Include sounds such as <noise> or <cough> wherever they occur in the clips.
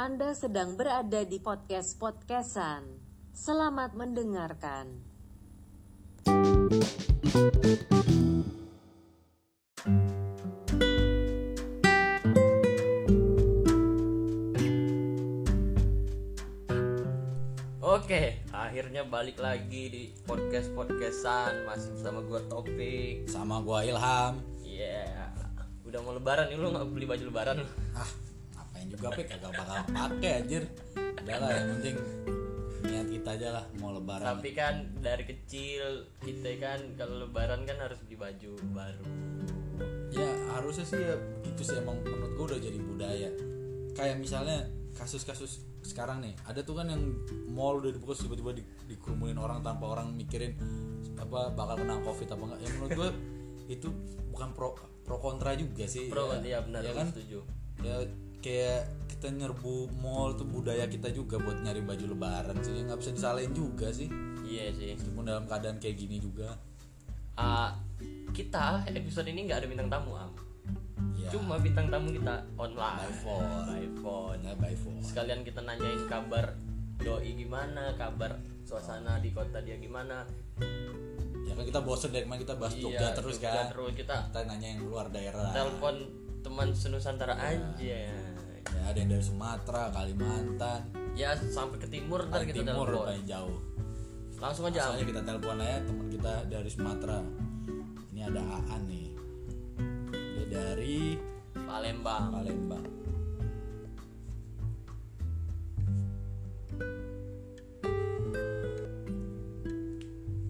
Anda sedang berada di podcast podcastan. Selamat mendengarkan. Oke, akhirnya balik lagi di podcast podcastan masih bersama gua Topik. sama gua Ilham Iya, udah mau lebaran nih lu nggak beli baju lebaran ah juga pek kagak bakal pakai anjir. Udah lah yang penting niat kita aja lah mau lebaran. Tapi kan dari kecil kita kan kalau lebaran kan harus beli baju baru. ya harusnya sih ya gitu sih emang menurut gua udah jadi budaya. Kayak misalnya kasus-kasus sekarang nih ada tuh kan yang mall udah dibuka tiba-tiba di, dikerumunin orang tanpa orang mikirin apa bakal kena covid apa enggak. Yang menurut gua itu bukan pro pro kontra juga sih Pro ya, iya benar, ya kan? setuju. ya kayak kita nyerbu mall tuh budaya kita juga buat nyari baju lebaran sih nggak bisa disalahin juga sih Iya sih. meskipun dalam keadaan kayak gini juga Ah, kita episode ini nggak ada bintang tamu am. ya Cuma bintang tamu kita online. By phone. By phone. ya by phone sekalian kita nanyain kabar doi gimana kabar suasana di kota dia gimana ya kan kita bosen dari kemarin kita bahas Jogja terus Jogja kan terus kita kita nanya yang luar daerah telepon teman senusantara aja ya ada yang dari Sumatera Kalimantan. Ya sampai ke timur ntar paling kita timur telepon. paling jauh. Langsung aja Am. Soalnya kita telepon aja teman kita dari Sumatera. Ini ada Aan nih. Dia dari Palembang. Palembang.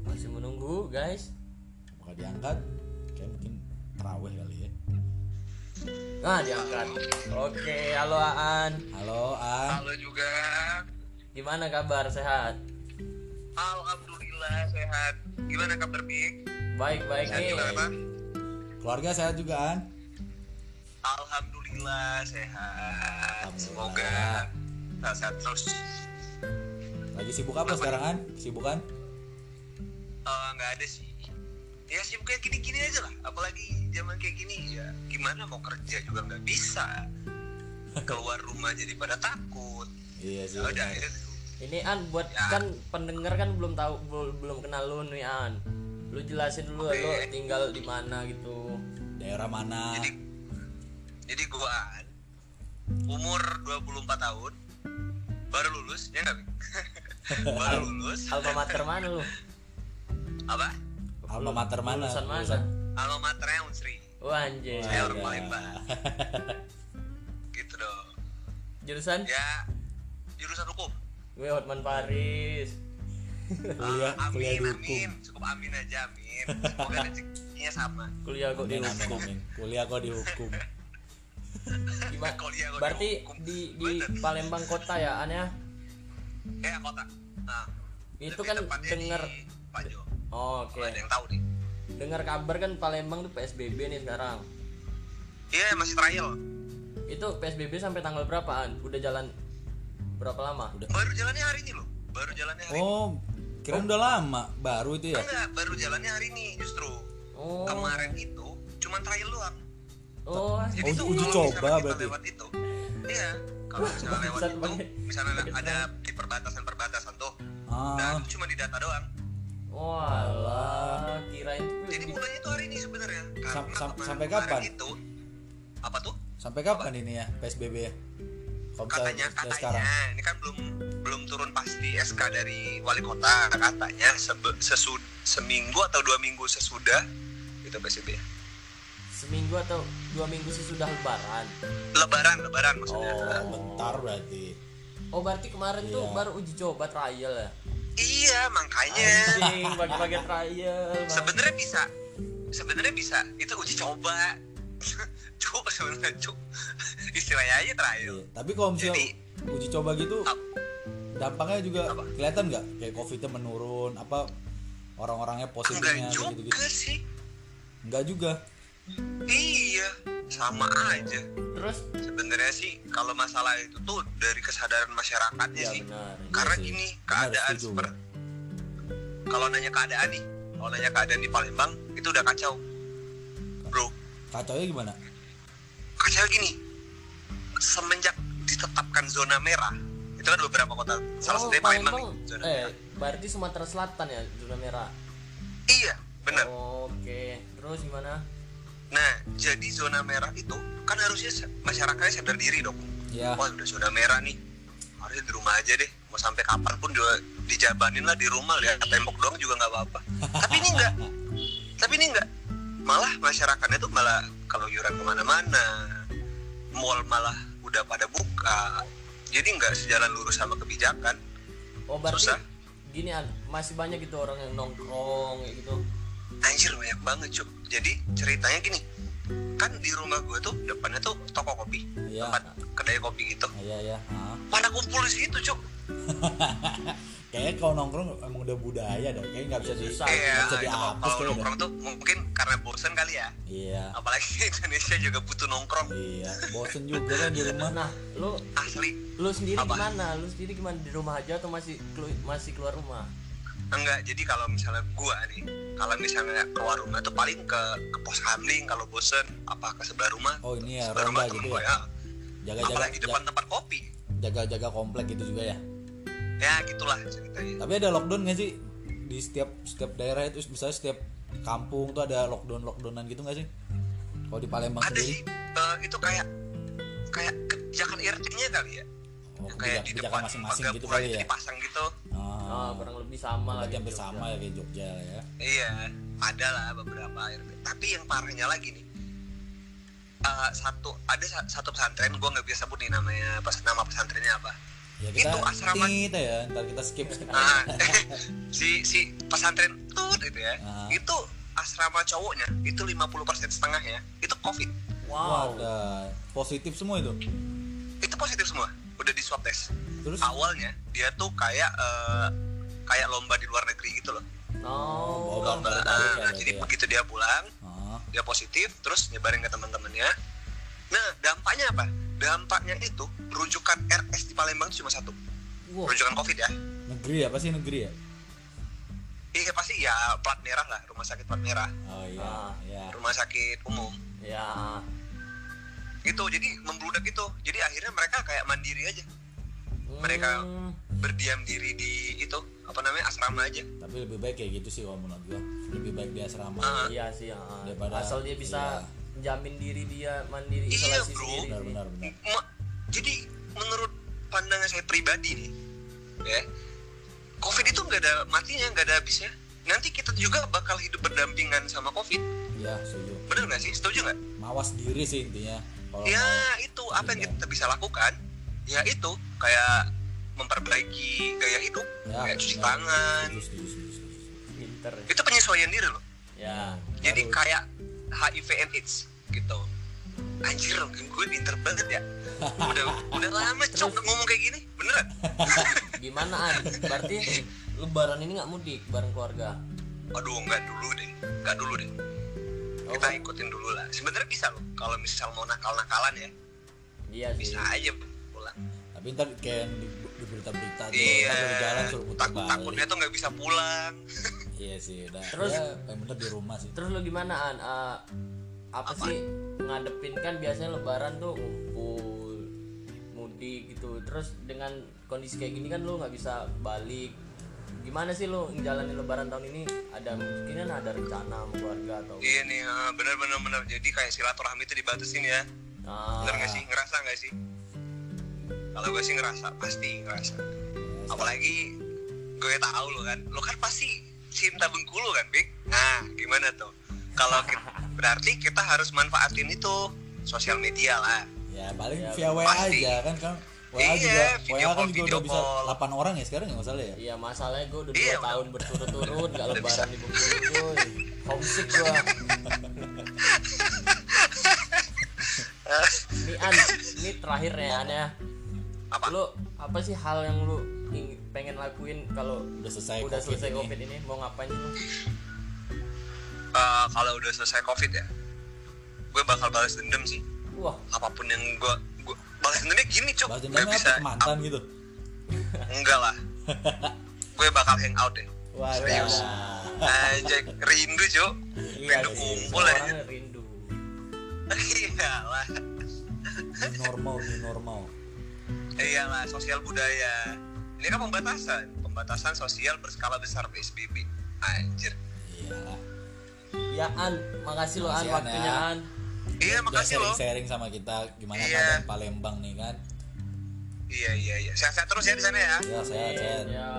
Masih menunggu guys. Bakal diangkat nah diangkat oke halo Aan halo Aan Halo juga. gimana kabar sehat Alhamdulillah sehat. Gimana kabar Bik? baik baik Sehat nih juga kan? keluarga sehat juga Aan Alhamdulillah sehat. Alhamdulillah. Semoga sehat terus. Lagi sibuk apa sekarang An? Kesibukan? Eh, nggak ada sih. Ya sibuk kayak gini-gini aja lah. Apalagi zaman kayak gini ya. Gimana mau kerja juga nggak bisa. Keluar rumah jadi pada takut. Iya sih. Ya udah itu. Ini An buat Ya. kan pendengar kan belum tahu belum, belum kenal lu nih An. Lu jelasin dulu Oke. lu tinggal di mana gitu. Daerah mana? Jadi jadi gua umur 24 tahun baru lulus ya nggak <laughs> baru lulus Alma mater mana lu? apa Alma mater mana? Lulusan mana? Alma maternya Unsri Oh anjir. Saya orang Iya. Palembang. <laughs> gitu dong Jurusan ya jurusan hukum gue Hotman Paris. Kuliah, Ah, kuliah amin di hukum. amin cukup amin aja amin semoga <laughs> rezekinya sama Kuliah kok di Amin, amin, hukum. amin. Kuliah kok di hukum. <laughs> Gimana? Kuliah kok Berarti hukum. di di Bener. Palembang kota ya An ya? ya kota nah Itu kan denger di Pajo Oh, Oke. Kalau ada yang tahu nih Dengar kabar kan Palembang tuh PSBB nih sekarang. iya masih trial Itu PSBB sampai tanggal berapaan? Udah jalan berapa lama? baru jalannya hari ini loh baru jalannya hari ini Oh, kirain udah lama. Baru itu ya? enggak baru jalannya hari ini justru Oh. kemarin itu cuman trial doang Oh. Jadi Oh, tuh uji coba berarti? lewat itu, iya. Kalau misalnya <laughs> lewat itu, misalnya <laughs> ada di perbatasan-perbatasan tuh, Ah, dan itu cuma di data doang. Walah, kirain Jadi tuh mulainya tuh hari ini sebenarnya. Sam- sam- sampai kapan? Itu apa tuh? sampai kapan ini ya PSBB ya? Katanya ya katanya sekarang. ini kan belum belum turun pasti SK dari wali kota katanya sebe, sesud, seminggu atau dua minggu sesudah itu PSBB. seminggu atau dua minggu sesudah lebaran. Lebaran, lebaran maksudnya. Oh, bentar berarti. Oh berarti kemarin tuh Iya. baru uji coba trial ya? Iya, makanya. Bagi-bagi trial. Sebenarnya bisa sebenarnya bisa itu uji coba <laughs> cuk sebenarnya cuk <laughs> istilahnya aja trial Iya. Tapi kalau misalnya Jadi- uji coba gitu, Ap- dampaknya juga Apa? kelihatan nggak? Kayak covidnya menurun, apa orang-orangnya enggak positifnya juga gitu-gitu? sih Enggak juga. Iya sama aja Terus? sebenarnya sih kalau masalah itu tuh dari kesadaran masyarakatnya Ya sih benar. karena sih. gini keadaan seperti kalau nanya keadaan nih kalau nanya keadaan di Palembang itu udah kacau bro Kacaunya gimana? kacau gini semenjak ditetapkan zona merah itu kan beberapa kota salah oh, satunya Palembang Palembang. nih, zona Eh, merah berarti Sumatera Selatan ya zona merah. iya benar Oke, terus gimana? Nah jadi zona merah itu kan harusnya masyarakatnya sadar diri dong. Ya wah udah zona merah nih. Harusnya di rumah aja deh. Mau sampai kapan pun juga dijabanin lah di rumah. Lihat tembok doang juga nggak apa-apa. <laughs> Tapi ini enggak tapi ini enggak malah masyarakatnya tuh malah kalau yuran ke mana-mana mall malah udah pada buka. Jadi nggak sejalan lurus sama kebijakan. Oh, berarti Susah. gini An, masih banyak gitu orang yang nongkrong kayak gitu. anjir banyak banget cuk jadi ceritanya gini. Kan di rumah gue tuh depannya tuh toko kopi. Iya. tempat kedai kopi gitu. Iya ya ah. pada kumpul di situ cuk. <laughs> Kayaknya kalau nongkrong emang udah budaya dah. Kayaknya nggak bisa di Iya, bisa itu dihapus kalau nongkrong tuh mungkin karena bosen kali ya. Iya. Apalagi <laughs> Indonesia juga butuh nongkrong. Iya bosen juga kan di rumah. Nah, lu asli. lu sendiri Apa? gimana? Lu sendiri gimana? Di rumah aja atau masih masih keluar rumah? Enggak jadi kalau misalnya gua nih kalau misalnya keluar rumah tuh paling ke ke pos kamling kalau bosen apa ke sebelah rumah? Oh ini ya sebelah temen gitu gua ya? ya. Jaga-jaga apalagi depan tempat kopi. Jaga-jaga komplek gitu juga ya? Ya gitulah ceritanya. Tapi ada lockdown nggak sih? Di setiap setiap daerah itu misalnya setiap kampung tuh ada lockdown lockdownan gitu nggak sih? Kalau di Palembang ada sendiri? sih. Eh, itu kayak kayak kebijakan RT-nya kali ya oh, kayak di depan masing-masing gitu kali itu ya dipasang gitu Ah, ah kurang lebih sama lah hampir sama ya kayak Jogja lah ya Iya, ada lah beberapa RT. Tapi yang parahnya lagi nih, eh, satu ada sa- satu pesantren, gue nggak bisa sebut nih namanya, pas nama pesantrennya apa. ya kita Itu asrama- kita ya ntar kita skip skip <laughs> Nah, <laughs> <laughs> si si pesantren tut itu ya, Ah. itu asrama cowoknya itu 50% setengahnya itu covid, Wow. Wadah, positif semua itu itu positif semua, udah di swab test. terus Awalnya dia tuh kayak eh, kayak lomba di luar negeri gitu loh. Oh, Lomba. ya Nah, berarti jadi ya. begitu dia pulang, ah, dia positif terus nyebarin ke teman-temannya nah dampaknya apa dampaknya itu rujukan RS di Palembang itu cuma satu Wow. rujukan COVID ya negeri apa sih negeri ya iya pasti ya plat merah lah rumah sakit plat merah oh iya Ah. iya rumah sakit umum Ya. Gitu jadi membludak gitu jadi akhirnya mereka kayak mandiri aja Mereka- Hmm, berdiam diri di itu apa namanya asrama aja tapi lebih baik kayak gitu sih kalau menurut gua lebih baik di asrama Ah. iya sih. ah. Daripada- Asal dia bisa jamin diri dia mandiri Iya, isolasi bro. sendiri. benar sih. benar benar Ma- jadi menurut pandangan saya pribadi nih ya COVID itu nggak ada matinya nggak ada habisnya nanti kita juga bakal hidup berdampingan sama COVID ya setuju bener nggak sih setuju nggak mawas diri sih intinya kalau ya mau itu apa yang kita bisa lakukan ya itu kayak memperbaiki gaya hidup ya, kayak cuci benar. tangan. Pinter. ya. itu penyesuaian diri loh Ya. jadi Harus. kayak HIV and AIDS gitu anjir gue pinter banget ya udah <laughs> udah lama cok ngomong kayak gini beneran <laughs> Gimana An? Berarti <laughs> lebaran ini nggak mudik bareng keluarga? aduh nggak dulu deh nggak dulu deh Oh, kita ikutin dulu lah. Sebenarnya bisa loh kalau misal mau nakal nakalan ya. Iya sih. bisa aja pulang. Tapi ntar kayak di, di berita-berita tuh iya. jalan suruh putar takut balik. takutnya tuh nggak bisa pulang. <laughs> Iya sih udah. Terus- ya, yang bener di rumah sih. Terus lu gimana An? Eh, apa, sih ngadepin? Kan biasanya lebaran tuh ngumpul mudik gitu. Terus dengan kondisi kayak gini kan lu nggak bisa balik. Gimana sih lu ngejalanin lebaran tahun ini? Ada mungkin kan ada rencana sama keluarga atau iya nih ah, bener bener bener. Jadi kayak silaturahmi itu dibatasin ya. Ah, bener nggak sih? Ngerasa nggak sih? Kalau gue sih ngerasa pasti ngerasa. Apalagi gue tahu lo kan. Lo kan pasti cinta Bengkulu kan Bik? Nah gimana tuh? Kalau kita, <laughs> berarti kita harus manfaatin itu sosial media lah. Ya paling Ya, via WA aja kan kan WA Iya, juga video WA kan call, juga video udah bisa call. 8 orang ya sekarang ya nggak salah ya? Iya masalahnya gue udah Iya, dua tahun berturut-turut gak lebaran di Bengkulu cuy. Homesick gue <laughs> Ini An, ini terakhir ya An ya. Apa? Lu apa sih hal yang lu pengen lakuin kalau udah selesai udah COVID selesai ini. covid ini? Mau ngapain sih lu? Eh, kalau udah selesai covid ya gue bakal balas dendam sih. Wah. Apa pun yang gue balas dendamnya gini cok Balas dendamnya bisa apa? Ke mantan gitu? Enggak lah. <laughs> Gue bakal hang out deh. Wadah. Serius. Anjay, rindu cok iya rindu kumpul aja rindu. Iyalah normal new normal. Iyalah sosial budaya. Ini kan pembatasan. Pembatasan sosial berskala besar PSBB anjir. Iyalah Ya An, makasih lo An, waktunya ya. An. Iya udah makasih loh. sharing-sharing sama kita gimana Iya. keadaan Palembang nih kan? Iya iya iya. Sehat-sehat terus ya di sana ya? Ya sehat sehat Ya.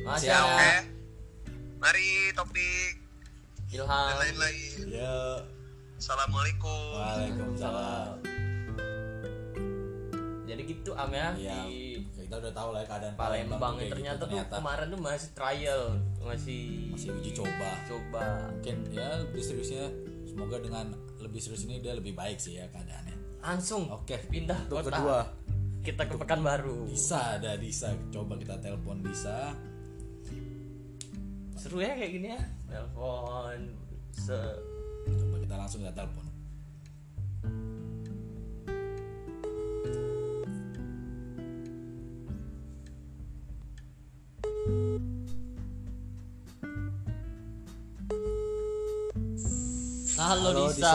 Makasih Siap. An. oke. Mari topik dan Ilham. lain-lain. Ya assalamualaikum. Waalaikumsalam. Jadi gitu Am ya ya di kita udah tahu lah ya keadaan Palembang tuh kayak ternyata, gitu, tuh kemarin tuh masih trial, masih masih uji coba. coba. mungkin ya lebih seriusnya semoga dengan lebih serius ini dia lebih baik sih ya keadaannya Langsung Oke. pindah Untuk kota. kedua Kita ke Pekanbaru. bisa ada Disa coba kita telepon Disa Seru ya kayak gini ya. Telepon se coba kita langsung kita telepon Halo, Halo, Disa. Disa.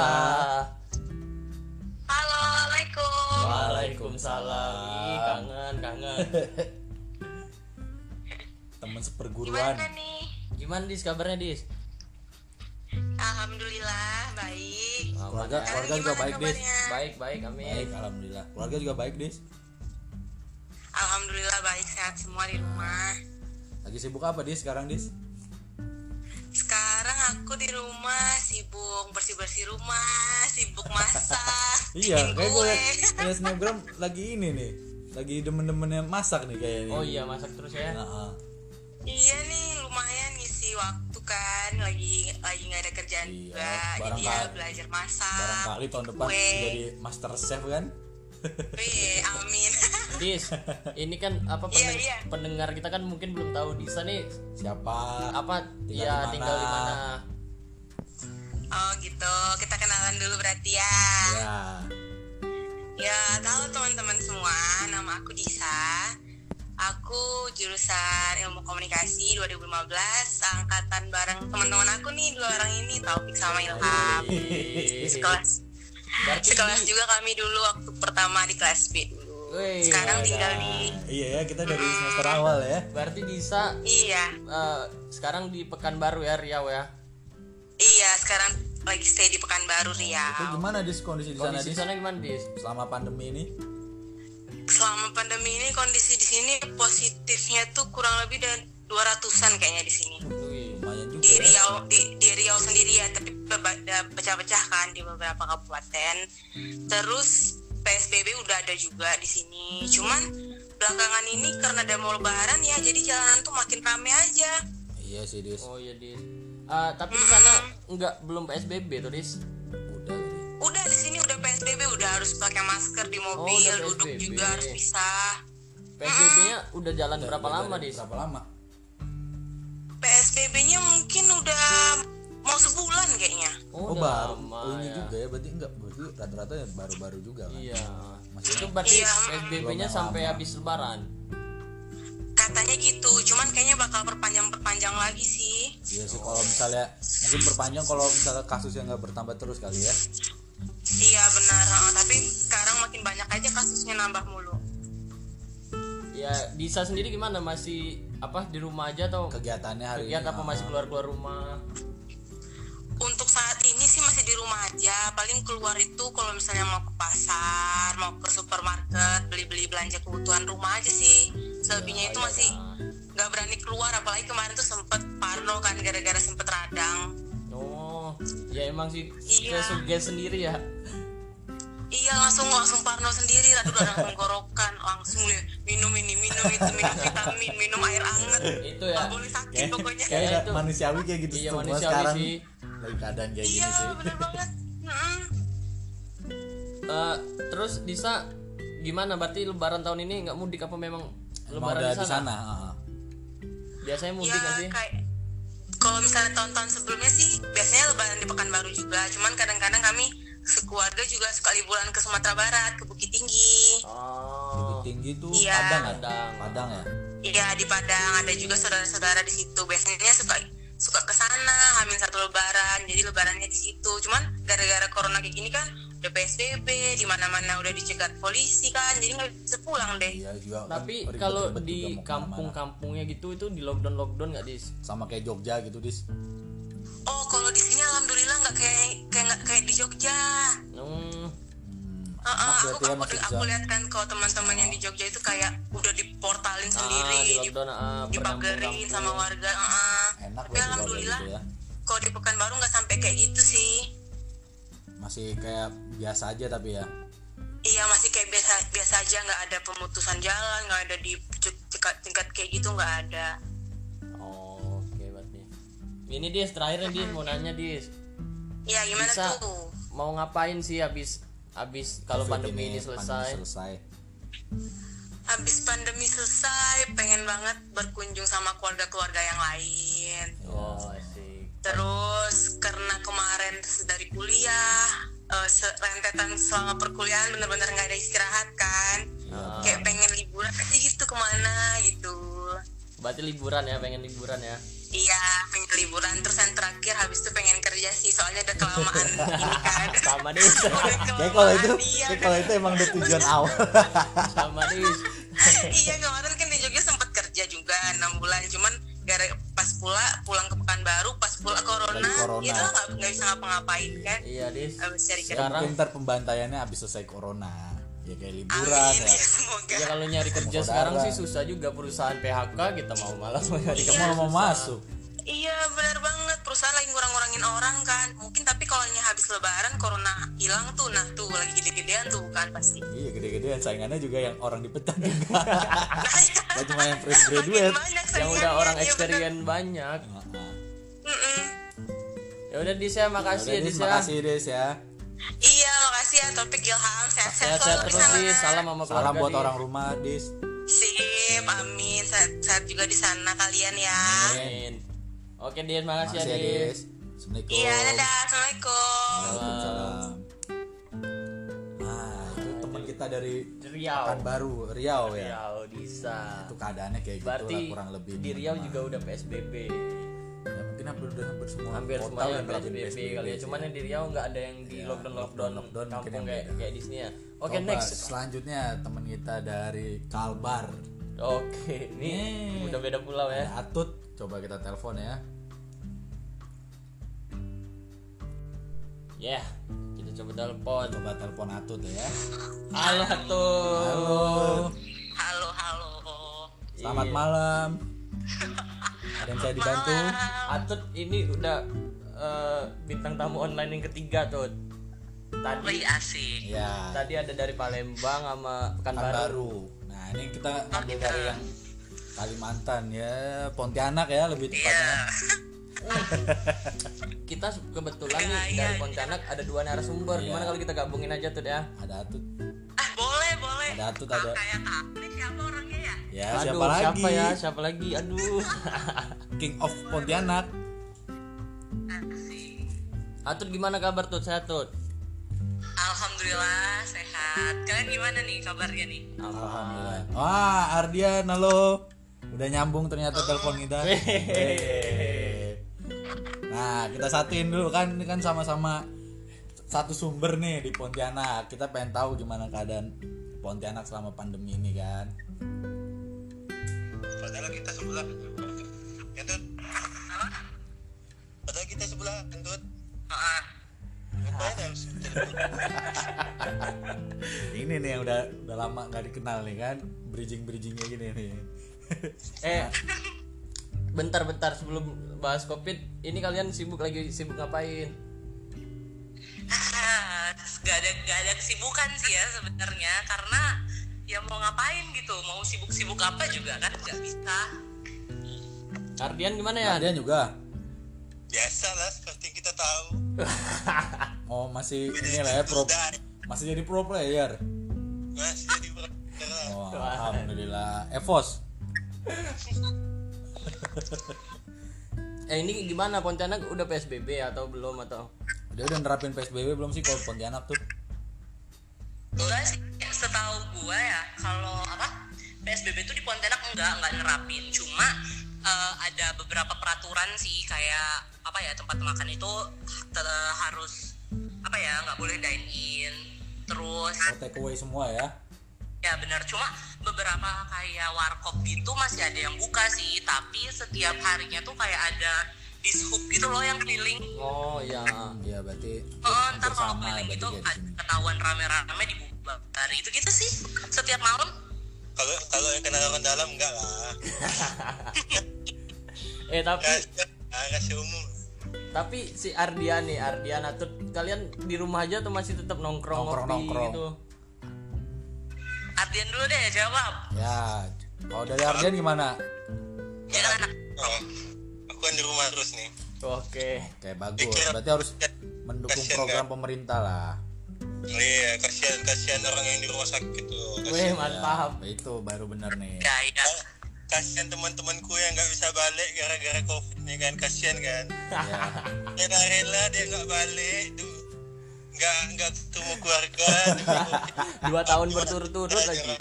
Halo, Assalamualaikum. Waalaikumsalam. Ih, kangen, kangen. <laughs> teman seperguruan Gimana nih? Gimana Dis kabarnya Dis? Alhamdulillah baik. keluarga Kalian keluarga juga baik Dis? Baik, baik, amin. baik alhamdulillah keluarga juga baik Dis Alhamdulillah baik sehat semua di rumah. lagi sibuk apa Dis sekarang Dis bersih-bersih rumah, sibuk masak, <laughs> iya kayak gue liat liat snapgram lagi ini nih lagi demen-demennya masak nih kayaknya Oh iya, masak terus ya. Nah, ah. Iya nih lumayan ngisi waktu kan lagi lagi nggak ada kerjaan Iya, juga jadi ya barangkali- belajar masak barangkali tahun depan kue. jadi master chef kan Wih, <laughs> amin <laughs> Dis, ini kan apa Iya, pendeng- iya. pendengar kita kan mungkin belum tahu Disa nih siapa apa Tinggal ya di mana? tinggal di mana. Oh gitu kita kenalan dulu berarti ya ya Ya, tahu teman-teman semua, nama aku Disa. Aku jurusan Ilmu Komunikasi 2015, angkatan bareng teman-teman aku nih dua orang ini, Taufik sama Ilham. Sekelas. Berarti Sekelas di- juga kami dulu waktu pertama di kelas B dulu. Wih, Sekarang ada. tinggal di iya ya kita dari semester awal ya Berarti Disa Iya, eh, sekarang di Pekanbaru ya Riau ya. Iya sekarang lagi stay di Pekanbaru itu Riau. gimana Dis kondisi di sana Kondisi Dis sana gimana Dis? selama pandemi ini Selama pandemi ini kondisi di sini positifnya tuh kurang lebih dari 200-an kayaknya di sini. Wih. lumayan juga di ya Riau di, di Riau sendiri ya tapi pecah-pecah kan di beberapa kabupaten terus PSBB udah ada juga di sini cuman belakangan ini karena ada mau lebaran ya jadi jalanan tuh makin rame aja iya sih Dis Oh iya Dis. Eh, tapi di sana enggak belum PSBB tuh Dis. udah udah di sini udah PSBB udah harus pakai masker di mobil udah duduk PSBB. juga harus pisah PSBB-nya udah jalan berapa Udah lama Dis? berapa lama PSBB-nya mungkin udah mau sebulan kayaknya oh, udah baru lama oh, ini ya. juga ya berarti enggak berarti rata-rata ya baru-baru juga kan Iya. Maksudnya- Itu berarti Iya. PSBB-nya Belum yang sampai lama. habis lebaran. Katanya gitu cuman kayaknya bakal perpanjang-perpanjang lagi sih Iya sih kalau misalnya mungkin perpanjang kalau misalnya kasusnya nggak bertambah terus kali ya. Iya benar, ah, tapi sekarang makin banyak aja kasusnya nambah mulu. Ya, Disa sendiri gimana? Masih apa di rumah aja atau Kegiatannya hari kegiatan ini apa masih keluar-keluar rumah? Untuk saat ini sih masih di rumah aja. Paling keluar itu kalau misalnya mau ke pasar, mau ke supermarket, beli-beli belanja kebutuhan rumah aja sih. Selebihnya itu masih nggak berani keluar. Apalagi kemarin tuh sempet parno kan gara-gara sempet radang. Oh, ya emang sih Iya. kayak suges sendiri ya. Iya langsung langsung parno sendiri, aduh radang tenggorokan, langsung deh minum ini minum itu minum vitamin, minum air anget. Itu ya. Boleh sakit pokoknya. Kayak Ya, itu. manusiawi kayak gitu Iya, semua manusiawi sekarang sih. lagi keadaan kayak Iya gini sih. bener banget. Mm-mm. Eh, terus Disa gimana? Berarti lebaran tahun ini nggak mudik apa memang Emang lebaran udah di sana? Biasanya mudik ya sih? kayak kalau misalnya tahun-tahun sebelumnya sih biasanya lebaran di Pekanbaru juga cuman kadang-kadang kami sekeluarga juga suka liburan ke Sumatera Barat ke Bukit Tinggi Oh, Bukit tinggi tuh Iya. Padang ya? Padang. Padang ya? Iya di Padang ada juga saudara-saudara di situ biasanya suka suka ke sana hamil satu lebaran jadi lebarannya di situ cuman gara-gara corona kayak gini kan udah PSBB di mana-mana udah dicegat polisi kan jadi nggak bisa pulang deh Iya juga. kan tapi kalau di kampung-kampungnya gitu itu di lockdown lockdown nggak dis sama kayak Jogja gitu dis. oh kalau di sini alhamdulillah nggak kayak kayak nggak kayak di Jogja hmm, Uh, uh, aku ya aku, masih aku bisa. lihat kan kalau teman-teman yang di Jogja itu kayak udah diportalin ah, sendiri, di di, lockdown per dipagerin sama warga. uh, uh. Enak Tapi kalau alhamdulillah gitu ya. kalau di Pekanbaru nggak sampai kayak gitu sih. Masih kayak biasa aja tapi ya. Iya masih kayak biasa biasa aja nggak ada pemutusan jalan nggak ada di tingkat tingkat kayak gitu nggak ada. oh oke berarti ini dis terakhirnya dis mau nanya dis Iya gimana bisa tuh? mau ngapain sih habis habis kalau pandemi ini selesai pandemi selesai. Habis pandemi selesai pengen banget berkunjung sama keluarga-keluarga yang lain. oh Terus karena kemarin dari kuliah eh, se- rentetan selama perkuliahan bener-bener nggak ada istirahat kan. Kayak pengen liburan aja gitu ke mana gitu. berarti liburan ya pengen liburan ya Iya pengen liburan terus yang terakhir habis itu pengen kerja sih soalnya udah kelamaan <laughs> ini kan. sama <laughs> Udah Kayak kalau itu, kayak kalau itu emang udah tujuan <laughs> awal. sama dis iya kemarin kan di Jogja sempat kerja juga enam bulan cuman gara pas pula pulang ke Pekanbaru pas pula corona, corona. itu nggak nggak bisa ngapa-ngapain kan iya dis habis cari kerja Sekarang- ntar pembantaiannya habis selesai corona. Ya kayak liburan amin ya. ya <laughs> semoga ya kalau nyari kerja saudara. sekarang sih susah juga perusahaan PHK kita mau malas <laughs> mau nyari kerja Kamu mau susah. masuk. iya benar banget perusahaan lagi ngurang-ngurangin orang kan mungkin tapi kalau nya habis lebaran corona hilang tuh nah tuh lagi gede-gedean tuh kan pasti Iya gede-gedean saingannya juga yang orang dipecat juga. <laughs> nah, ya. Gak cuma yang fresh graduate. yang udah orang iya bener. experience banyak Heeh. Mm-mm. ya udah dis ya Ya makasih ya dis ya makasih Des ya. iya makasih ya topik Ilham sehat-sehat selalu terus dis salam sama keluarga Salam buat orang rumah Dis. Sip, amin. Sehat-sehat juga di sana kalian ya. Amin. Oke dis makasih ya Makasih ya dis Dis. Assalamualaikum. Iya, dadah. Assalamualaikum. Waalaikumsalam. Nah, itu teman kita dari Riau Pekanbaru, Riau ya. Riau bisa Itu keadaannya kayak gitu berarti lah kurang lebih. di Riau juga udah PSBB Ya, mungkin hampir udah hampir semua hampir kota semuanya udah nerapin PSBB, kali ya cuman yang di Riau nggak ada yang di Iya, lockdown lockdown, lockdown- kampung kayak kayak di sini ya oke Coba, next Selanjutnya teman kita dari Kalbar. oke ini Nih. udah beda pulau ya Atut, coba kita telepon ya. Ya kita coba telepon Coba telepon Atut ya. halo tuh Halo. Halo, halo. Selamat Iya. malam. Ada yang saya dibantu? Atut ini udah eh, bintang tamu online yang ketiga tuh tadi Wih, asik. Ya. tadi ada dari Palembang sama Pekanbaru. Nah, ini kita ambil dari yang Kalimantan ya, Pontianak ya lebih tepatnya. <laughs> kita kebetulan nih Iya, dari iya, Pontianak ada dua narasumber Iya. gimana kalau kita gabungin aja tuh ya Ada Atut. Ah, boleh, boleh. Ada Atut ada. Kayak apa siapa orangnya ya? Ya, Aduh, siapa lagi? siapa ya siapa lagi aduh <laughs> King of Pontianak. Atut gimana kabar tuh sehat tuh Alhamdulillah sehat. Kalian gimana nih kabarnya nih? Alhamdulillah. Wah, Ardian halo. Udah nyambung ternyata telepon kita. Hehehe. Nah, kita satuin dulu kan ini kan sama-sama satu sumber nih di Pontianak. Kita pengen tahu gimana keadaan Pontianak selama pandemi ini kan. padahal kita sebelah kentut padahal kita sebelah kentut Ah, ngapain harus <laughs> Ini nih yang udah udah lama nggak dikenal nih kan. Bridging-bridgingnya gini nih. eh bentar-bentar sebelum bahas covid ini kalian sibuk lagi sibuk ngapain ah, gak ada gak ada kesibukan sih ya sebenarnya karena ya mau ngapain gitu mau sibuk-sibuk apa juga kan nggak bisa Ardian gimana ya Ardian juga. biasa lah seperti kita tahu <laughs> Oh, masih ini lah ya pro masih jadi pro player. masih jadi berat Oh, alhamdulillah. Evos. <laughs> <laughs> eh ini gimana? Pontianak udah PSBB atau belum atau? Dia udah nerapin PSBB belum sih kalau Pontianak tuh? enggak sih. Setahu gua ya kalau apa? PSBB itu di Pontianak enggak enggak nerapin. Cuma eh, ada beberapa peraturan sih kayak apa ya tempat makan itu te- harus apa ya nggak boleh dine in. Terus Oh, take away semua ya ya benar. Cuma beberapa kayak warkop gitu masih ada yang buka sih. Tapi setiap harinya tuh kayak ada dishub gitu loh yang keliling. Oh iya. Iya berarti Oh, hampir ntar kalau sama keliling itu ketahuan rame-rame di hari itu gitu sih setiap malam. Kalau kalau yang kenal orang dalam enggak lah. <laughs> Eh tapi rahasia umum. tapi si Ardian nih Ardian atau kalian di rumah aja tuh masih tetap nongkrong Nongkrong, ngopi nongkrong. gitu Ardian dulu deh jawab. Ya kalau dari Ardian gimana? ya anak. Oh, aku kan di rumah terus nih. Oke Oke bagus. Berarti harus mendukung Kasian program pemerintah lah. Iya kasihan kasihan orang yang di rumah sakit tuh. Weh kasihan. mantap. Ya, itu baru bener nih. Ya ya. Kasihan teman-temanku yang nggak bisa balik gara-gara covid nih kan. Kasihan kan? <laughs> Ya, rela-rela dia nggak balik. Tuh nggak nggak ketemu keluarga. <laughs> Dua tahun berturut-turut lagi.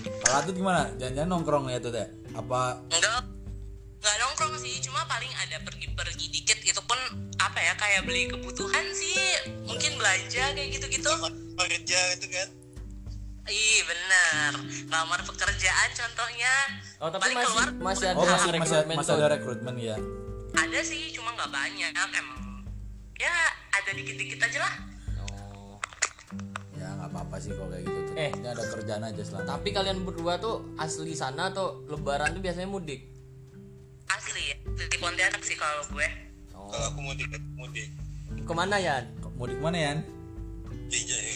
Kalau Atut gimana? Jangan-jangan nongkrong ya tuh deh Apa? Enggak nggak nongkrong sih. Cuma paling ada pergi-pergi dikit. Itu pun apa ya kayak beli kebutuhan sih. Mungkin belanja kayak gitu-gitu. Kerja gitu kan? Ih bener lamar pekerjaan contohnya. Oh tapi Paling masih keluar masih ada Oh masih, masih, rekrutmen masih tuh. ada rekrutmen ya ada sih cuma nggak banyak emang ya ada dikit-dikit aja lah. Oh. Ya nggak apa-apa sih kalau kayak gitu. Tuh Eh. Ini ada kerjaan aja selama tapi kalian berdua tuh asli sana atau lebaran tuh biasanya mudik? Asli ya di Pontianak sih kalau gue. Kalau aku mudik aku mudik. Ke mana ya Mudik mana ya? iya iya.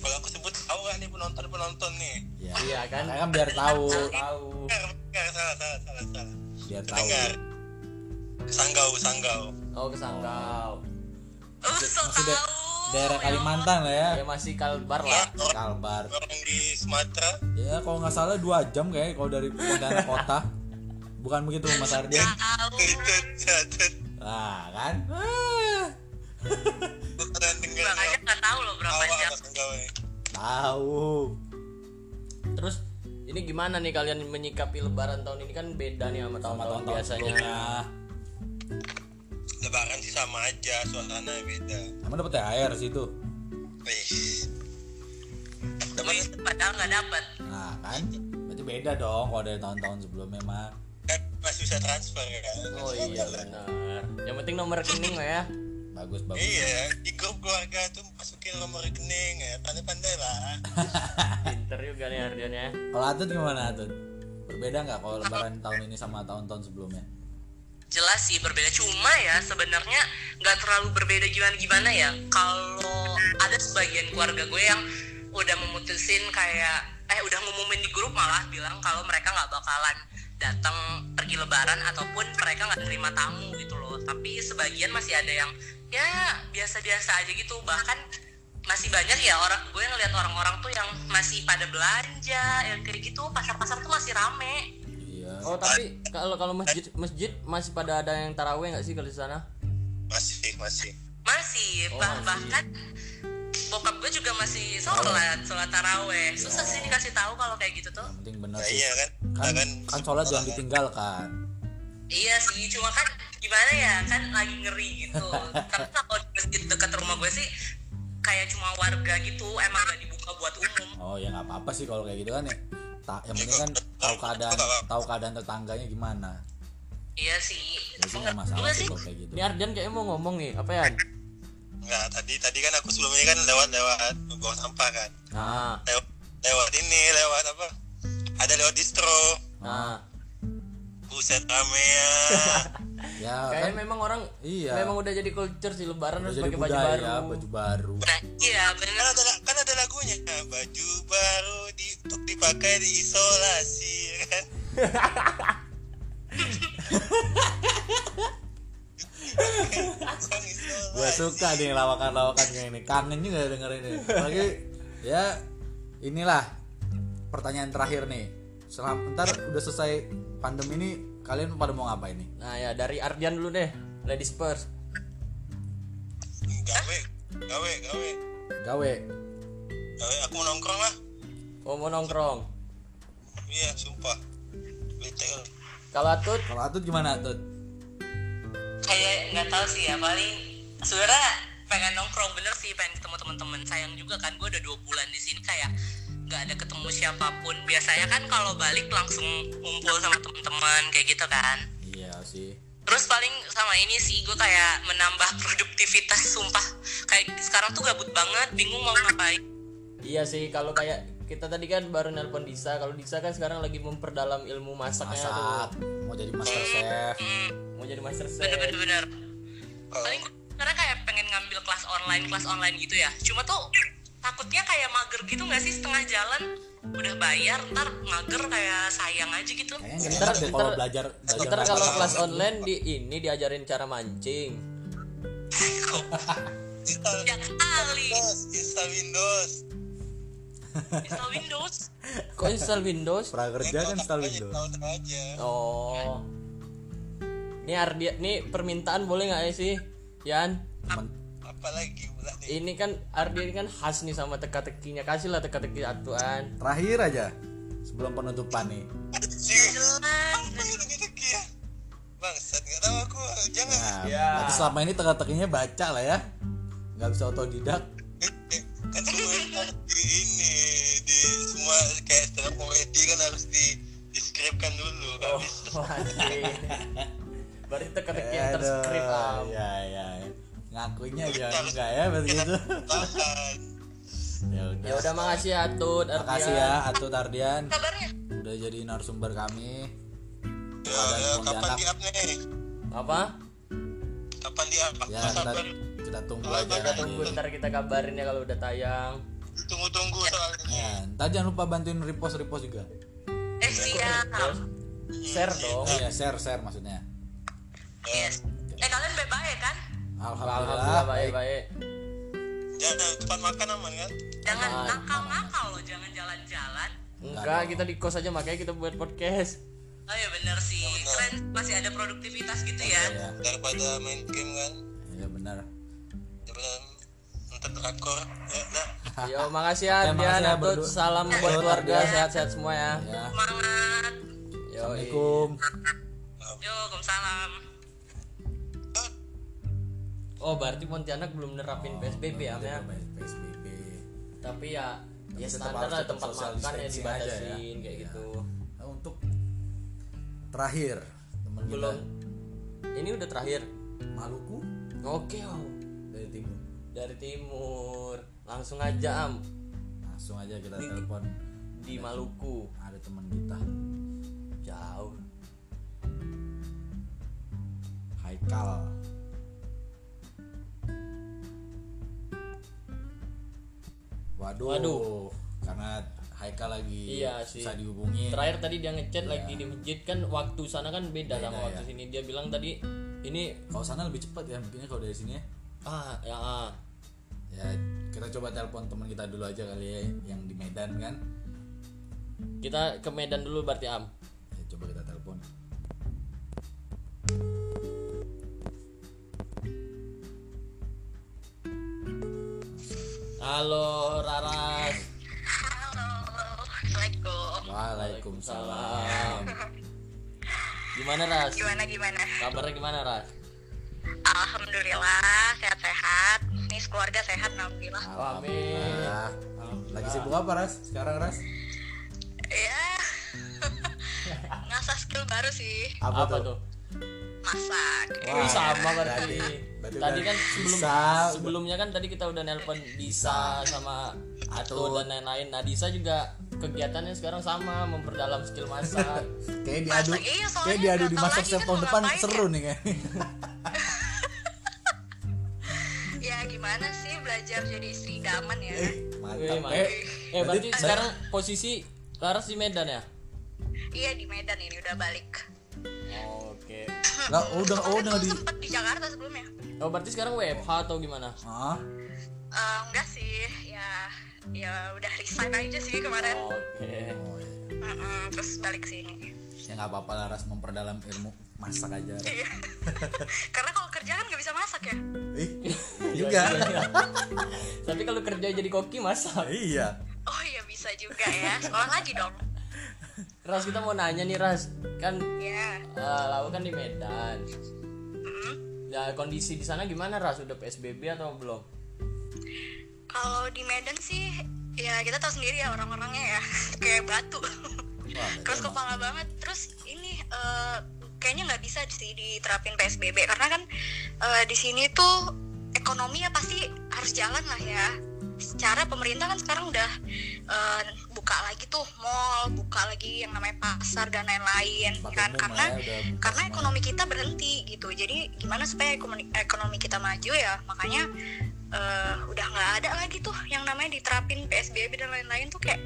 kalau aku sebut tahu nggak nih penonton penonton nih? Ya, iya kan? Kan biar tahu. Tahu. Dengar, dengar, salah salah salah salah. Biar tahu. Dengar sanggau sanggau. Oh ke Sanggau. oh so Masih da- tahu. daerah Kalimantan lah ya. Ya masih kalbar lah. Kalbar. Orang di Sumatera. Ya kalau nggak salah dua jam kayak kalau dari Pontianak kota. Bukan begitu Mas Ardian tahu. Itu jatuh Nah kan? <laughs> Bukan dengar makanya nggak tahu loh berapa jam. ini Tahu. Terus ini gimana nih kalian menyikapi lebaran tahun ini? Kan beda nih sama tahun-tahun tahun-tahun biasanya. sebelumnya. Lebaran sih sama aja suasana beda. Emang dapet THR situ Wih. Wih, padahal nggak dapat Nah kan? Berarti beda dong kalau dari tahun-tahun sebelumnya mah kan masih bisa transfer kan? Oh iya benar. Yang penting nomor rekening lah ya. Bagus bagus. Iya di grup keluarga tuh masukin nomor rekening ya. Pandai-pandai lah. <laughs> Pinter juga nih Ardian ya. Kalau Atut gimana Atut? Berbeda nggak kalau lebaran tahun ini sama tahun-tahun sebelumnya? Jelas sih berbeda. Cuma ya sebenarnya nggak terlalu berbeda gimana gimana ya. Kalau ada sebagian keluarga gue yang udah memutusin kayak eh udah ngumumin di grup malah bilang kalau mereka nggak bakalan datang pergi lebaran ataupun mereka nggak terima tamu gitu loh. Tapi sebagian masih ada yang ya biasa-biasa aja gitu. Bahkan masih banyak ya orang gue ngeliat orang-orang tuh yang masih pada belanja yang kayak gitu. Pasar-pasar tuh masih rame oh tapi kalau kalau masjid masjid masih pada ada yang taraweh nggak sih kalau di sana? Masih masih. Masih Oh, bah- masih. bahkan bokap gue juga masih sholat sholat taraweh. Susah sih dikasih tahu kalau kayak gitu tuh. Yang penting bener nah sih. iya kan? Kan, kan kan sholat jangan ditinggalkan iya sih cuma kan gimana ya kan lagi ngeri gitu. Tapi kalau di masjid dekat rumah gue sih kayak cuma warga gitu emang gak dibuka buat umum. Oh ya nggak apa-apa sih kalau kayak gitu kan ya Ta- yang penting kan tahu keadaan tahu keadaan tetangganya gimana. Iya sih. Jadi nggak masalah sih kalau kayak gitu. Ini Ardian kayaknya mau ngomong nih apa ya? Enggak, tadi tadi kan aku sebelumnya kan lewat lewat buang sampah kan. Nah lewat lewat ini lewat apa? Ada lewat distro. Nah buset rame ya <laughs> ya kayaknya kan? memang orang Iya. memang udah jadi culture sih lebaran udah harus pakai baju baru. baju baru. Nah iya kan bener ada kan ada lagunya Nah, baju baru di untuk dipakai di isolasi <laughs> ya kan? <laughs> Bukan isolasi. gue suka nih lawakan-lawakan kayak ini. Kangen juga dengerin ini. Lagi ya inilah pertanyaan terakhir nih. Selam ntar udah selesai pandemi ini kalian pada mau ngapain nih? Nah ya dari Ardian dulu deh ladies first. Gawe gawe gawe. Gawe. Gawe aku mau nongkrong lah. Oh mau nongkrong? Iya sumpah. Bete lu. kalau Atut? Kalau atut gimana atut? Kayak nggak tahu sih ya paling sebenarnya pengen nongkrong bener sih pengen ketemu teman-teman sayang juga kan gue udah dua bulan di sini kayak nggak ada ketemu siapa pun. Biasanya kan kalau balik langsung ngumpul sama teman-teman kayak gitu kan. Iya sih. Terus paling sama ini sih gue kayak menambah produktivitas sumpah. Kayak sekarang tuh gabut banget bingung mau ngapain. Iya sih kalau kayak kita tadi kan baru nelpon Disa. Kalau Disa kan sekarang lagi memperdalam ilmu masaknya masak. Tuh mau jadi master chef. Mau jadi master chef. Bener bener bener. Paling gue sekarang kayak pengen ngambil kelas online kelas online gitu ya. Cuma tuh takutnya kayak mager gitu nggak sih? Setengah jalan udah bayar ntar mager kayak sayang aja gitu. Kayaknya Ntar- kalau ntar- belajar belajar Ntar kalau kelas online di ini diajarin cara mancing. Ya kali Windows install Windows. Install Windows. Kok install Windows? Prakerja kan install Windows. oh. Ini Ardia nih permintaan boleh nggak ya sih Yan Apalagi pula nih? Ini kan Ardia ini kan khas nih sama teka-tekinya. Kasih lah teka-teki atuan. Terakhir aja sebelum penutupan nih. Apa gitu ya bangsat nggak tahu aku. Jangan. Nah, Ya. berarti selama ini teka-tekinya baca lah ya. Nggak bisa otodidak. Kan semua di ini di semua kayak stand up comedy kan harus di deskripsikan dulu. Oh <laughs> anjing. berarti teka-teki yang terskrip am. ya ya ya. Ngakunya aja enggak ya begitu tahan <laughs> ya udah. Ya udah makasih ya Atut Ardian. Makasih ya Atut Ardian. Kabarnya udah jadi narasumber kami. Ya, ya, kapan di up nih? Apa? Kapan di up ya kita sabar kita tunggu Oh, aja kita nanti. tunggu ntar kita kabarin ya kalau udah tayang. Tunggu-tunggu soalnya. Ya ntar jangan lupa bantuin repost repost juga. Eh siap. Share dong. Ya share share maksudnya. Yes. Eh kalian bebas ya kan alhamdulillah, alhamdulillah baik. baik baik. Jangan tempat makan aman kan? Jangan Aman, nakal-nakal loh jangan jalan-jalan. Enggak kita di kos aja makanya kita buat podcast. Oh ya bener sih. Keren masih ada produktivitas gitu ya. ya daripada main game kan? Ya benar daripada nonton drakor ya dah <laughs> Yo, makasih ya Oke, makasih Ardian ya, Atut. berdua. Salam buat Atut, keluarga sehat-sehat semua ya. ya semangat. Yo, assalamualaikum. Yo waalaikumsalam Oh, berarti Pontianak belum nerapin PSBB ya, ya. PSBB Tapi ya ya tetap standar lah tempat makan ya ya. dibatasin kayak Iya. gitu. Nah, untuk terakhir teman kita Belum. Ini udah terakhir. Maluku Oke, oh. dari timur Dari timur. Langsung aja Am langsung aja kita telepon di Maluku. ada teman kita Jauh. Haikal Waduh, Waduh. karena Haikal lagi Iya sih. susah dihubungi. Terakhir tadi dia ngechat lagi di masjid kan waktu sana kan beda, sama Beda, waktu ya. sini. Dia bilang tadi ini Kalau sana lebih cepat ya mungkinnya kalau dari sini ya. ah ya ah. Ya kita coba telepon teman kita dulu aja kali ya yang di Medan kan. Kita ke Medan dulu berarti Am. Halo Raras. halo assalamualaikum Waalaikumsalam. Gimana Ras? gimana gimana Kabarnya gimana Ras? alhamdulillah sehat-sehat nih keluarga sehat alhamdulillah Amin. Alhamdulillah. Lagi sibuk apa Ras? Sekarang Ras? ya <laughs> ngasah skill baru sih Apa, tuh? Masak Wih, sama berarti. berarti- berarti tadi kan sebelum bisa, sebelumnya kan tadi kita udah nelpon Disa sama Atu dan lain-lain. Nah, Disa juga kegiatannya sekarang sama memperdalam skill masak. <laughs> Kayak diadu, Masak, iya, kayak diadu di masak kan tahun depan ngapain seru nih kayaknya. <laughs> ya gimana sih belajar jadi istri idaman ya Eh, mantap. mantap. Eh, Eh, berarti sekarang posisi Laras di Medan ya? iya di Medan ini udah balik Oke. Nggak, oh, udah oh udah di sempet di Jakarta sebelumnya Oh, berarti sekarang WFH atau gimana? ah, Eh, enggak sih ya ya udah resign aja sih kemarin Oke. oh, iya. Mm-mm, terus balik sini ya nggak apa-apa lah Ras memperdalam ilmu masak aja. Iya. <laughs> karena kalau kerja kan nggak bisa masak ya Ih, <laughs> juga. Tapi kalau kerja jadi koki masak. iya. oh iya bisa juga ya sekolah lagi dong Ras kita mau nanya nih Ras, kan ya eh, Lau kan di Medan. Mm. ya kondisi di sana gimana ras udah psbb atau belum Kalau di Medan sih ya kita tahu sendiri ya orang-orangnya ya <laughs> kayak batu. <laughs> Keras kepala banget. Terus ini eh, kayaknya nggak bisa sih diterapin PSBB karena kan eh, di sini tuh ekonomi ya pasti harus jalan lah ya. Secara pemerintah kan sekarang udah eh, buka lagi tuh mall, buka lagi yang namanya pasar dan lain-lain kan karena ya, karena semua. ekonomi kita berhenti gitu. Jadi gimana supaya ekonomi ekonomi kita maju ya? Makanya eh, udah nggak ada lagi tuh yang namanya diterapin PSBB dan lain-lain tuh kayak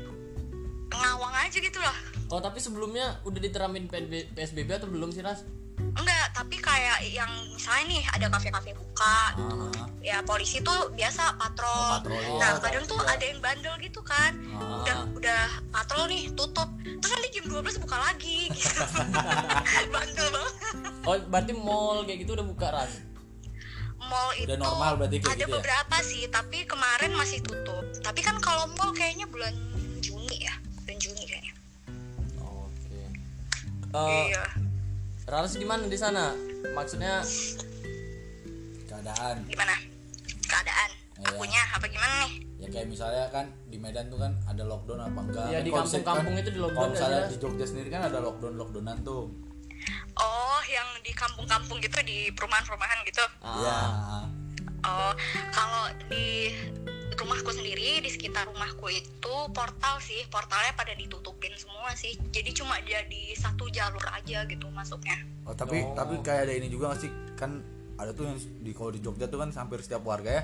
ngawang aja gitu lah. oh tapi sebelumnya udah diterapin PSB psbb atau belum sih ras tapi kayak yang misalnya nih ada kafe-kafe buka gitu. Ah. Ya polisi tuh biasa patrol. Oh, patroli. Nah, Oh, kadang tuh iya. ada yang bandel gitu kan. Ah. Udah udah patrol nih, tutup. Terus nanti jam 12 buka lagi <laughs> gitu. <laughs> bandel banget. oh berarti mall kayak gitu udah buka ras Mall itu normal berarti kayak ada gitu ya? beberapa sih, tapi kemarin masih tutup. Tapi kan kalau mall kayaknya bulan Juni ya, bulan Juni kayaknya. oke Eh, Iya. Raras gimana di sana maksudnya keadaan Gimana? Keadaan. Iya. Akunya apa gimana nih? ya kayak misalnya kan di Medan tuh kan ada lockdown apa enggak Kan di kampung-kampung kan- itu di lockdown kalau misalnya jelas? di Jogja sendiri kan ada lockdown lockdownan tuh Oh, yang di kampung-kampung gitu di perumahan-perumahan gitu. Iya Oh, kalau di rumahku sendiri di sekitar rumahku itu portal sih, portalnya pada ditutupin semua sih. Jadi cuma jadi satu jalur aja gitu masuknya. oh tapi Oh. tapi kayak ada ini juga nggak sih kan ada tuh yang di kalau di Jogja tuh kan hampir setiap warga ya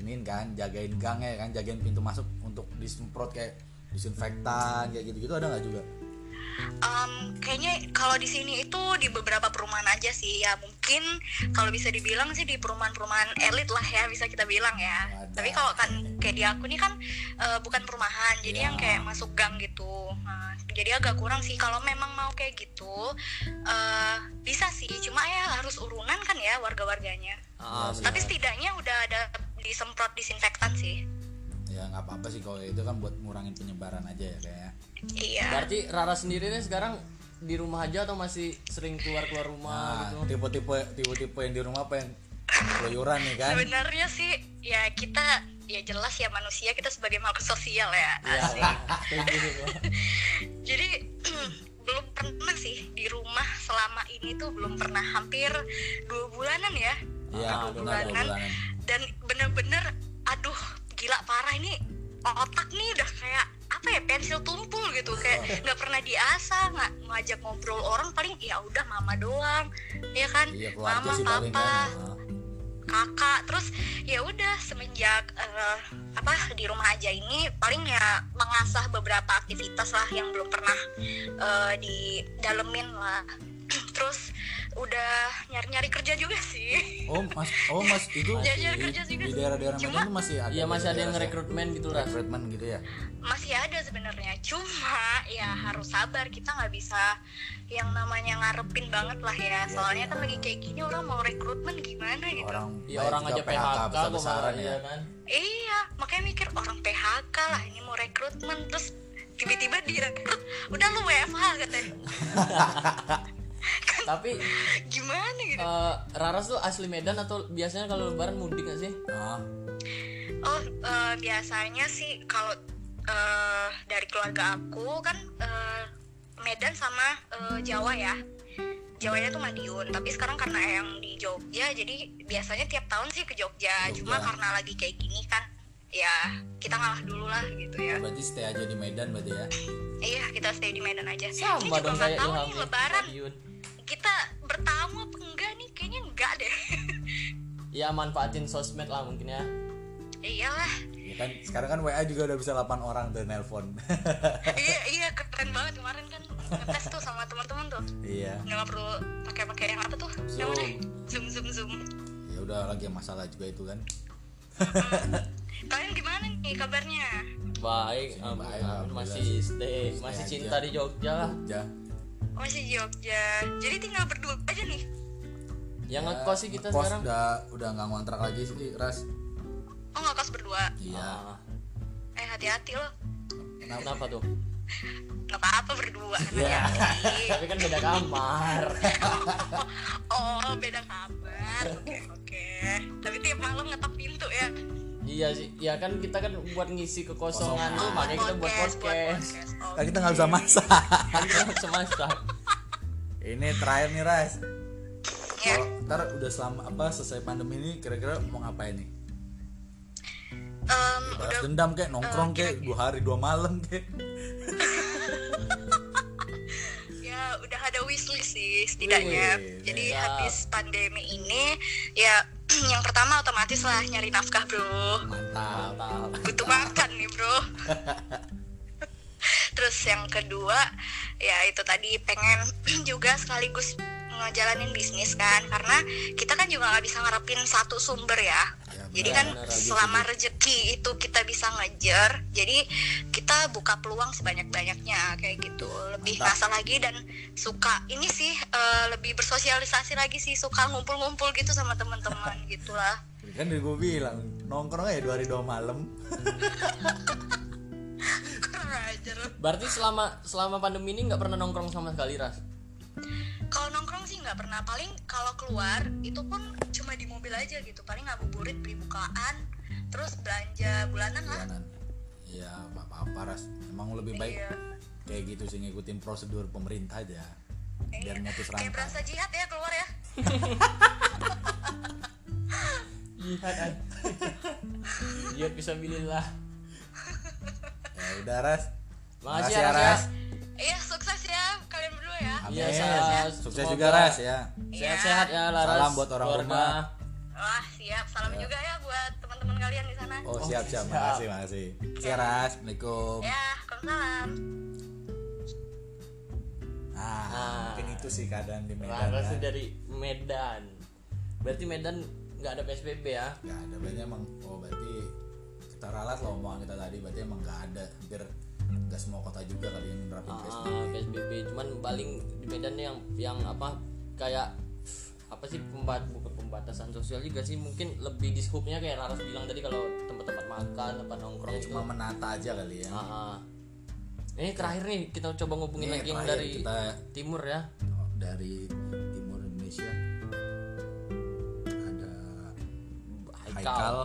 ini kan jagain gangnya kan jagain pintu masuk untuk disemprot kayak disinfektan kayak gitu-gitu ada nggak juga Em, kayaknya kalau di sini itu di beberapa perumahan aja sih ya mungkin kalau bisa dibilang sih di perumahan-perumahan elit lah ya bisa kita bilang ya. Wadah. Tapi kalau kan kayak di aku nih kan eh, bukan perumahan jadi Ya. yang kayak masuk gang gitu. Nah, jadi agak kurang sih kalau memang mau kayak gitu eh, bisa sih cuma ya harus urunan kan ya warga-warganya. ah, Tapi setidaknya udah ada disemprot disinfektan sih. Ya nggak apa-apa sih kalau itu kan buat ngurangin penyebaran aja ya kayaknya Iya. berarti Rara sendiri nih sekarang di rumah aja atau masih sering keluar keluar rumah nah gitu tipe-tipe tipe-tipe yang di rumah apa yang keluyuran nih kan Sebenarnya sih ya kita ya jelas ya manusia kita sebagai makhluk sosial ya. ya Asik. <laughs> sih gua. <laughs> Jadi <clears throat> belum pernah sih di rumah selama ini tuh belum pernah hampir dua bulanan ya. iya Ah, dua benar dua bulanan. bulanan Dan bener-bener aduh gila parah ini otak nih udah kayak apa ya pensil tumpul gitu. Kayak <laughs> nggak pernah diasah nggak ngajak ngobrol orang paling ya udah mama doang ya kan? Iya mama paling papa kan Ah. kakak. Terus ya udah semenjak eh, apa di rumah aja ini paling ya mengasah beberapa aktivitas lah yang belum pernah eh, didalemin lah terus udah nyari-nyari kerja juga sih. Oh mas oh mas itu <laughs> di, kerja juga di sih. daerah-daerah Cuma- Medan tuh masih ada iya masih ada yang ngerekrutmen gitu Ras rekrutmen gitu ya? Masih ada sebenarnya. Cuma ya harus sabar. Kita nggak bisa yang namanya ngarepin banget lah ya. Soalnya kan lagi kayak gini orang mau rekrutmen gimana gitu? Orang ya orang aja PHK kok besar-besaran malah, ya iya kan? Iya, makanya mikir orang PHK lah ini mau rekrutmen terus tiba-tiba direkrut udah lu WFH katanya <laughs> tapi gimana gitu? eh, Raras tuh asli Medan atau biasanya kalau lebaran mudik gak sih? Ah, oh eh, biasanya sih kalau eh, dari keluarga aku kan eh, Medan sama eh, Jawa ya. Jawanya tuh Madiun tapi sekarang karena yang di Jogja jadi biasanya tiap tahun sih ke Jogja, Jogja. cuma karena lagi kayak gini kan ya kita ngalah dulu lah gitu ya. Berarti stay aja di Medan berarti ya? Iya kita stay di Medan aja. Ini sama juga dong nggak kayak tahu nih nih, lebaran. Madiun. Kita bertamu apa enggak nih? Kayaknya enggak deh. <laughs> Ya manfaatin sosmed lah mungkin ya. Iyalah. Ya kan sekarang kan WA juga udah bisa 8 orang tuh nelpon. <laughs> Iya iya keren banget kemarin kan. Ngetes tuh sama teman-teman tuh. Iya. Nggak perlu pakai pakai yang apa tuh? Zoom. namanya zoom zoom zoom. Ya udah lagi masalah juga itu kan. <laughs> Kalian gimana nih kabarnya? Baik, baik, masih sih. stay Stay masih aja. cinta di Jogja lah. Jogja masih di Jogja. Jadi tinggal berdua aja nih. Yang ngekos sih kita Kos sekarang. udah udah nggak ngontrak lagi sih ras. Oh nggak kos berdua? Iya. Ah, eh hati-hati loh kenapa? Tuh? Nggak apa-apa berdua Ya. <laughs> tapi kan beda kamar. <laughs> Oh beda kabar kan oke oke. Tapi tiap malam ngetok pintu ya iya sih ya kan kita kan buat ngisi kekosongan tuh makanya kita buat Podcast, buat podcast podcast. Oh, Kan kita nggak bisa masak. kan kita bisa masak Ini terakhir nih Ras. ya. Kalau ntar udah selama apa selesai pandemi ini kira-kira mau ngapain nih? Em, Balas udah dendam kek, nongkrong kek, dua hari dua malam kek. <laughs> ya udah ada wishlist sih setidaknya Wih, jadi habis pandemi ini ya yang pertama otomatis lah nyari nafkah bro. Mantap. mantap butuh makan nih bro. <laughs> Terus yang kedua ya itu tadi pengen <clears throat> juga sekaligus ngejalanin bisnis kan. Karena kita kan juga nggak bisa ngarepin satu sumber ya Ya, jadi benar, kan benar, selama rezeki itu kita bisa ngejar jadi kita buka peluang sebanyak-banyaknya kayak gitu. Lebih Mantap. ngasah lagi dan suka. Ini sih eh, lebih bersosialisasi lagi sih suka ngumpul-ngumpul gitu sama teman-teman <laughs> gitulah. Kan gue bilang nongkrong aja dua hari dua malam. <laughs> berarti selama selama pandemi ini nggak pernah nongkrong sama sekali ras kalau nongkrong sih nggak pernah paling kalau keluar itu pun cuma di mobil aja gitu paling ngabuburit beli bukaan terus belanja bulanan lah Bulanan. Iya, nggak apa-apa Ras. Emang lebih baik Iya. kayak gitu sih ngikutin prosedur pemerintah aja. Biar Iya. nyatus kayak berasa jihad ya keluar ya jihad jihad bisa bilillah Ya udah Ras. Makasih Makasih ya, ya Ras, ya. Iya sukses ya kalian berdua ya Amin. Iya, Ras. Sukses juga Ras ya. sehat-sehat ya Laras Salam buat orang rumah. wah siap salam juga ya buat teman-teman kalian di sana Oh, siap siap. siap. Makasih makasih. Makasih Ras. Assalamualaikum. ya waalaikumsalam Nah, Nah. mungkin itu sih keadaan di Medan. Laras ya. dari Medan berarti Medan nggak ada PSBB ya Gak ada berarti emang oh berarti kita ralat lah omongan kita tadi berarti emang gak ada hampir gak semua kota juga kali yang nerapin Ah, PSBB. PSBB cuman paling di Medan yang yang apa kayak apa sih pembat bukan pembatasan sosial juga sih mungkin lebih di scope-nya kayak Laras bilang tadi kalau tempat-tempat makan tempat nongkrong Ya, itu cuma menata aja kali ya. Ah, ah. ini terakhir nih kita coba ngubungin Ini lagi yang dari kita- timur ya Dari timur Indonesia ada Haikal. Haikal.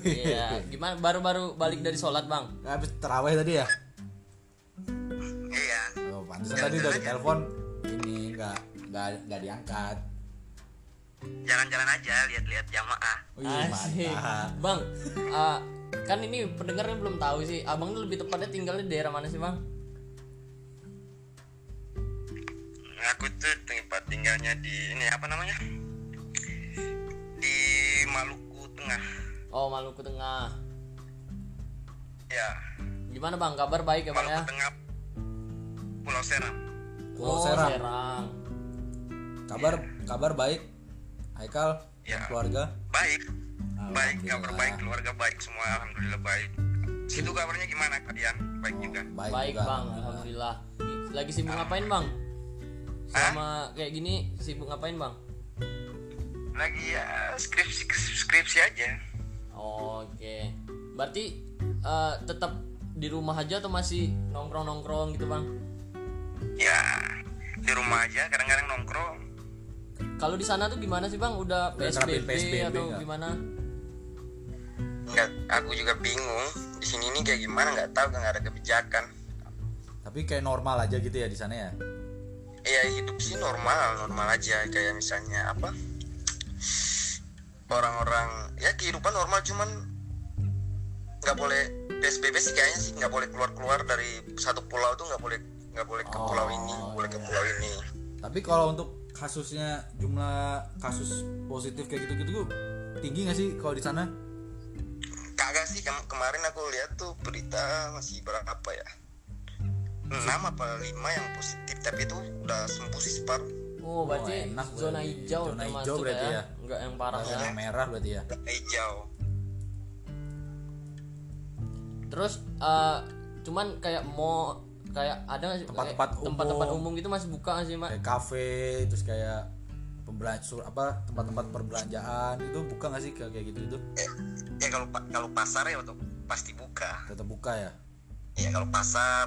Iya, gimana baru-baru balik dari sholat bang? Habis terawih tadi ya? iya Oh, pantesan tadi udah telepon ini nggak nggak nggak diangkat. jalan-jalan aja lihat-lihat jamaah Wih, Asik. mantap. Bang, uh, kan ini pendengarnya belum tahu sih. Abang tuh lebih tepatnya tinggalnya di daerah mana sih bang? aku tuh tempat tinggalnya di ini apa namanya di Maluku Tengah Oh Maluku Tengah. ya Gimana bang? Kabar baik ya bang ya? Maluku Tengah Pulau Seram Pulau oh, Seram. Serang. Kabar kabar baik. Haikal Ya. dan keluarga. baik baik kabar baik keluarga baik semua alhamdulillah baik itu kabarnya gimana kalian baik juga Baik, Baik, juga, bang, alhamdulillah. Lagi sibuk ngapain bang? Sama kayak gini sibuk ngapain bang? lagi ya skripsi skripsi aja Oke. Berarti uh, tetap di rumah aja atau masih nongkrong-nongkrong gitu bang? ya di rumah aja kadang-kadang nongkrong Kalau di sana tuh gimana sih bang? Udah PSBB, PSBB atau nggak? gimana? nggak aku juga bingung di sini nih kayak gimana nggak tahu nggak ada kebijakan Tapi kayak normal aja gitu ya di sana ya. ya hidup sih normal normal aja kayak misalnya apa orang-orang ya kehidupan normal cuman nggak boleh PSBB sih kayaknya sih nggak boleh keluar-keluar dari satu pulau tuh nggak boleh nggak boleh ke pulau ini nggak boleh ke pulau ini Tapi kalau untuk kasusnya jumlah kasus positif kayak gitu-gitu tinggi nggak sih kalau di sana? kagak sih kem- kemarin aku lihat tuh berita masih berapa ya enam apa lima yang positif tapi itu udah sembuh sih separuh Oh, berarti enak zona hijau Zona hijau berarti ya. ya. Enggak yang parah ya. merah berarti ya. hijau. Terus eh, cuman kayak mau kayak ada nggak sih? Tempat-tempat kayak tempat-tempat umum. umum gitu masih buka nggak sih mak? Kayak kafe terus kayak pembelanja apa tempat-tempat perbelanjaan itu buka nggak sih kayak gitu itu ya kalau pa- kalau pasar ya untuk pasti buka. Tetap buka ya? Ya kalau pasar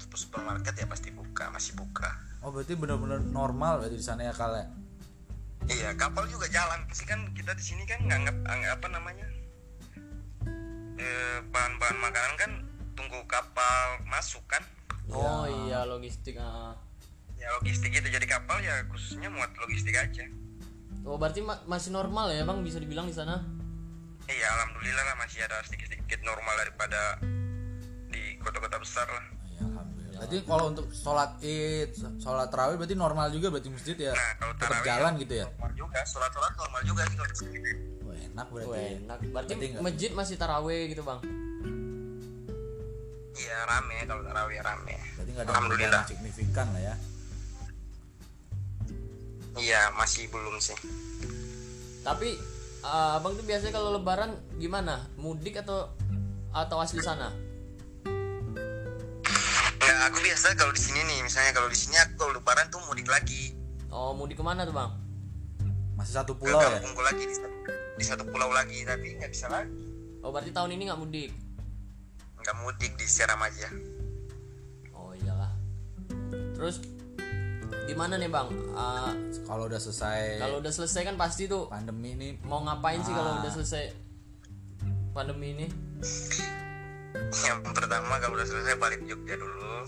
terus supermarket ya pasti buka masih buka. Oh berarti benar-benar normal berarti di sana ya kal ya iya kapal juga jalan sih kan kita di sini kan nganggap anggap apa namanya? Eh, bahan-bahan makanan kan tunggu kapal masuk kan? Oh iya logistik ah. ya logistik itu jadi kapal ya khususnya muat logistik aja. Oh berarti ma- masih normal ya bang bisa dibilang di sana? Iya alhamdulillah lah masih ada sedikit-sedikit normal daripada di kota-kota besar lah. Berarti kalau untuk sholat id, sholat tarawih berarti normal juga berarti masjid ya. nah kalau Tetap tarawih jalan gitu ya. normal juga. Sholat-sholat normal juga sih kalau di sini Wah, enak berarti. Wah, enak. Berarti Berarti masjid masih taraweh gitu bang? Iya rame kalau tarawih rame. Berarti nggak ada alhamdulillah. signifikan lah ya. iya masih belum sih. Tapi eh, abang tuh biasanya kalau lebaran gimana? Mudik atau atau asli sana aku biasa kalau di sini nih misalnya kalau di sini aku kalau lebaran tuh mudik lagi. Oh mudik ke mana tuh bang? Masih satu ke pulau ya. lagi di, satu- di satu pulau lagi tapi nggak bisa lagi. Oh berarti tahun ini nggak mudik? Nggak mudik di Seram aja. Oh iyalah. Terus gimana nih bang? Eh, Kalau udah selesai kalau udah selesai kan pasti tuh pandemi ini. mau ngapain sih kalau Ah. udah selesai pandemi ini yang pertama kalau udah selesai balik Jogja dulu.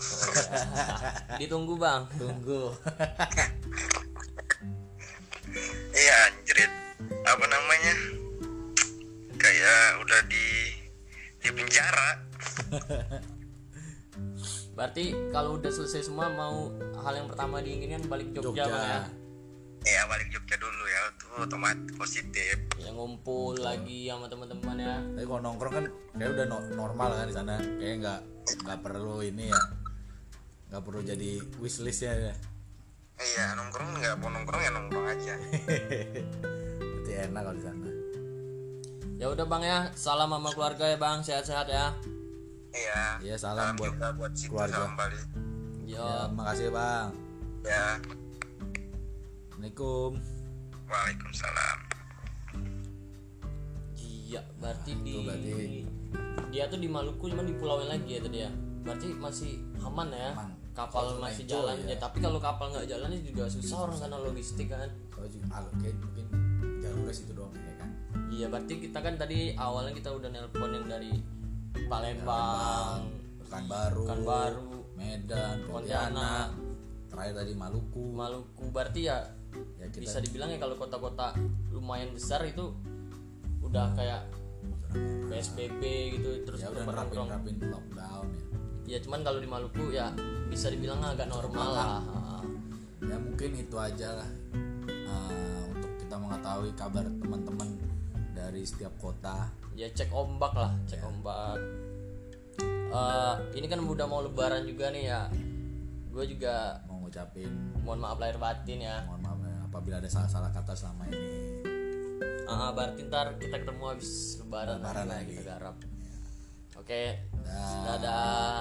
<laughs> Ditunggu bang. Tunggu. <laughs> iya anjrit. Apa namanya? Kayak udah di di penjara. <laughs> Berarti kalau udah selesai semua mau hal yang pertama diinginkan balik Jogja, Jogja. bang ya ya balik Jogja dulu ya tuh otomatis positif yang ngumpul lagi sama teman-teman ya Tapi kalau nongkrong kan kayak udah no- normal kan di sana. Kayak nggak nggak perlu ini ya. Nggak perlu jadi wishlist ya. iya nongkrong nggak mau nongkrong ya nongkrong aja <laughs> Berarti enak kalau di sana. ya udah bang ya salam sama keluarga ya bang sehat-sehat ya iya Iya, salam buat juga buat situ keluarga. salam balik yo Ya, makasih bang. ya Assalamualaikum. Waalaikumsalam iya berarti di Tuh, berarti. dia tuh di Maluku cuma di pulau yang lagi ya tadi ya berarti masih aman ya Aman. kapal Kalau masih jalan ya. ya. tapi kalau kapal nggak jalan ini juga susah orang sana logistik kan Kalau juga ah, kayak mungkin jalurnya situ doang ya kan. iya berarti kita kan tadi awalnya kita udah nelpon yang dari Palembang Pekanbaru, Pekanbaru, Medan, Pontianak, terakhir tadi Maluku. Maluku berarti ya Ya kita bisa dibilang ya kalau kota-kota lumayan besar itu udah kayak PSBB gitu terus ya udah nerapin nerapin lockdown ya. ya cuman kalau di Maluku ya bisa dibilang agak normal lah. Ya mungkin itu aja lah. Eh, untuk kita mengetahui kabar teman-teman dari setiap kota. ya cek ombak lah cek Ya. ombak. Eh, ini kan udah mau lebaran juga nih ya. Gue juga Mau ngucapin. mohon maaf lahir batin ya. Mohon maaf ya, apabila ada salah-salah kata selama ini. Ah, berarti ntar kita ketemu habis lebaran, Lebaran lagi lagi. kita garap oke Dah. dadah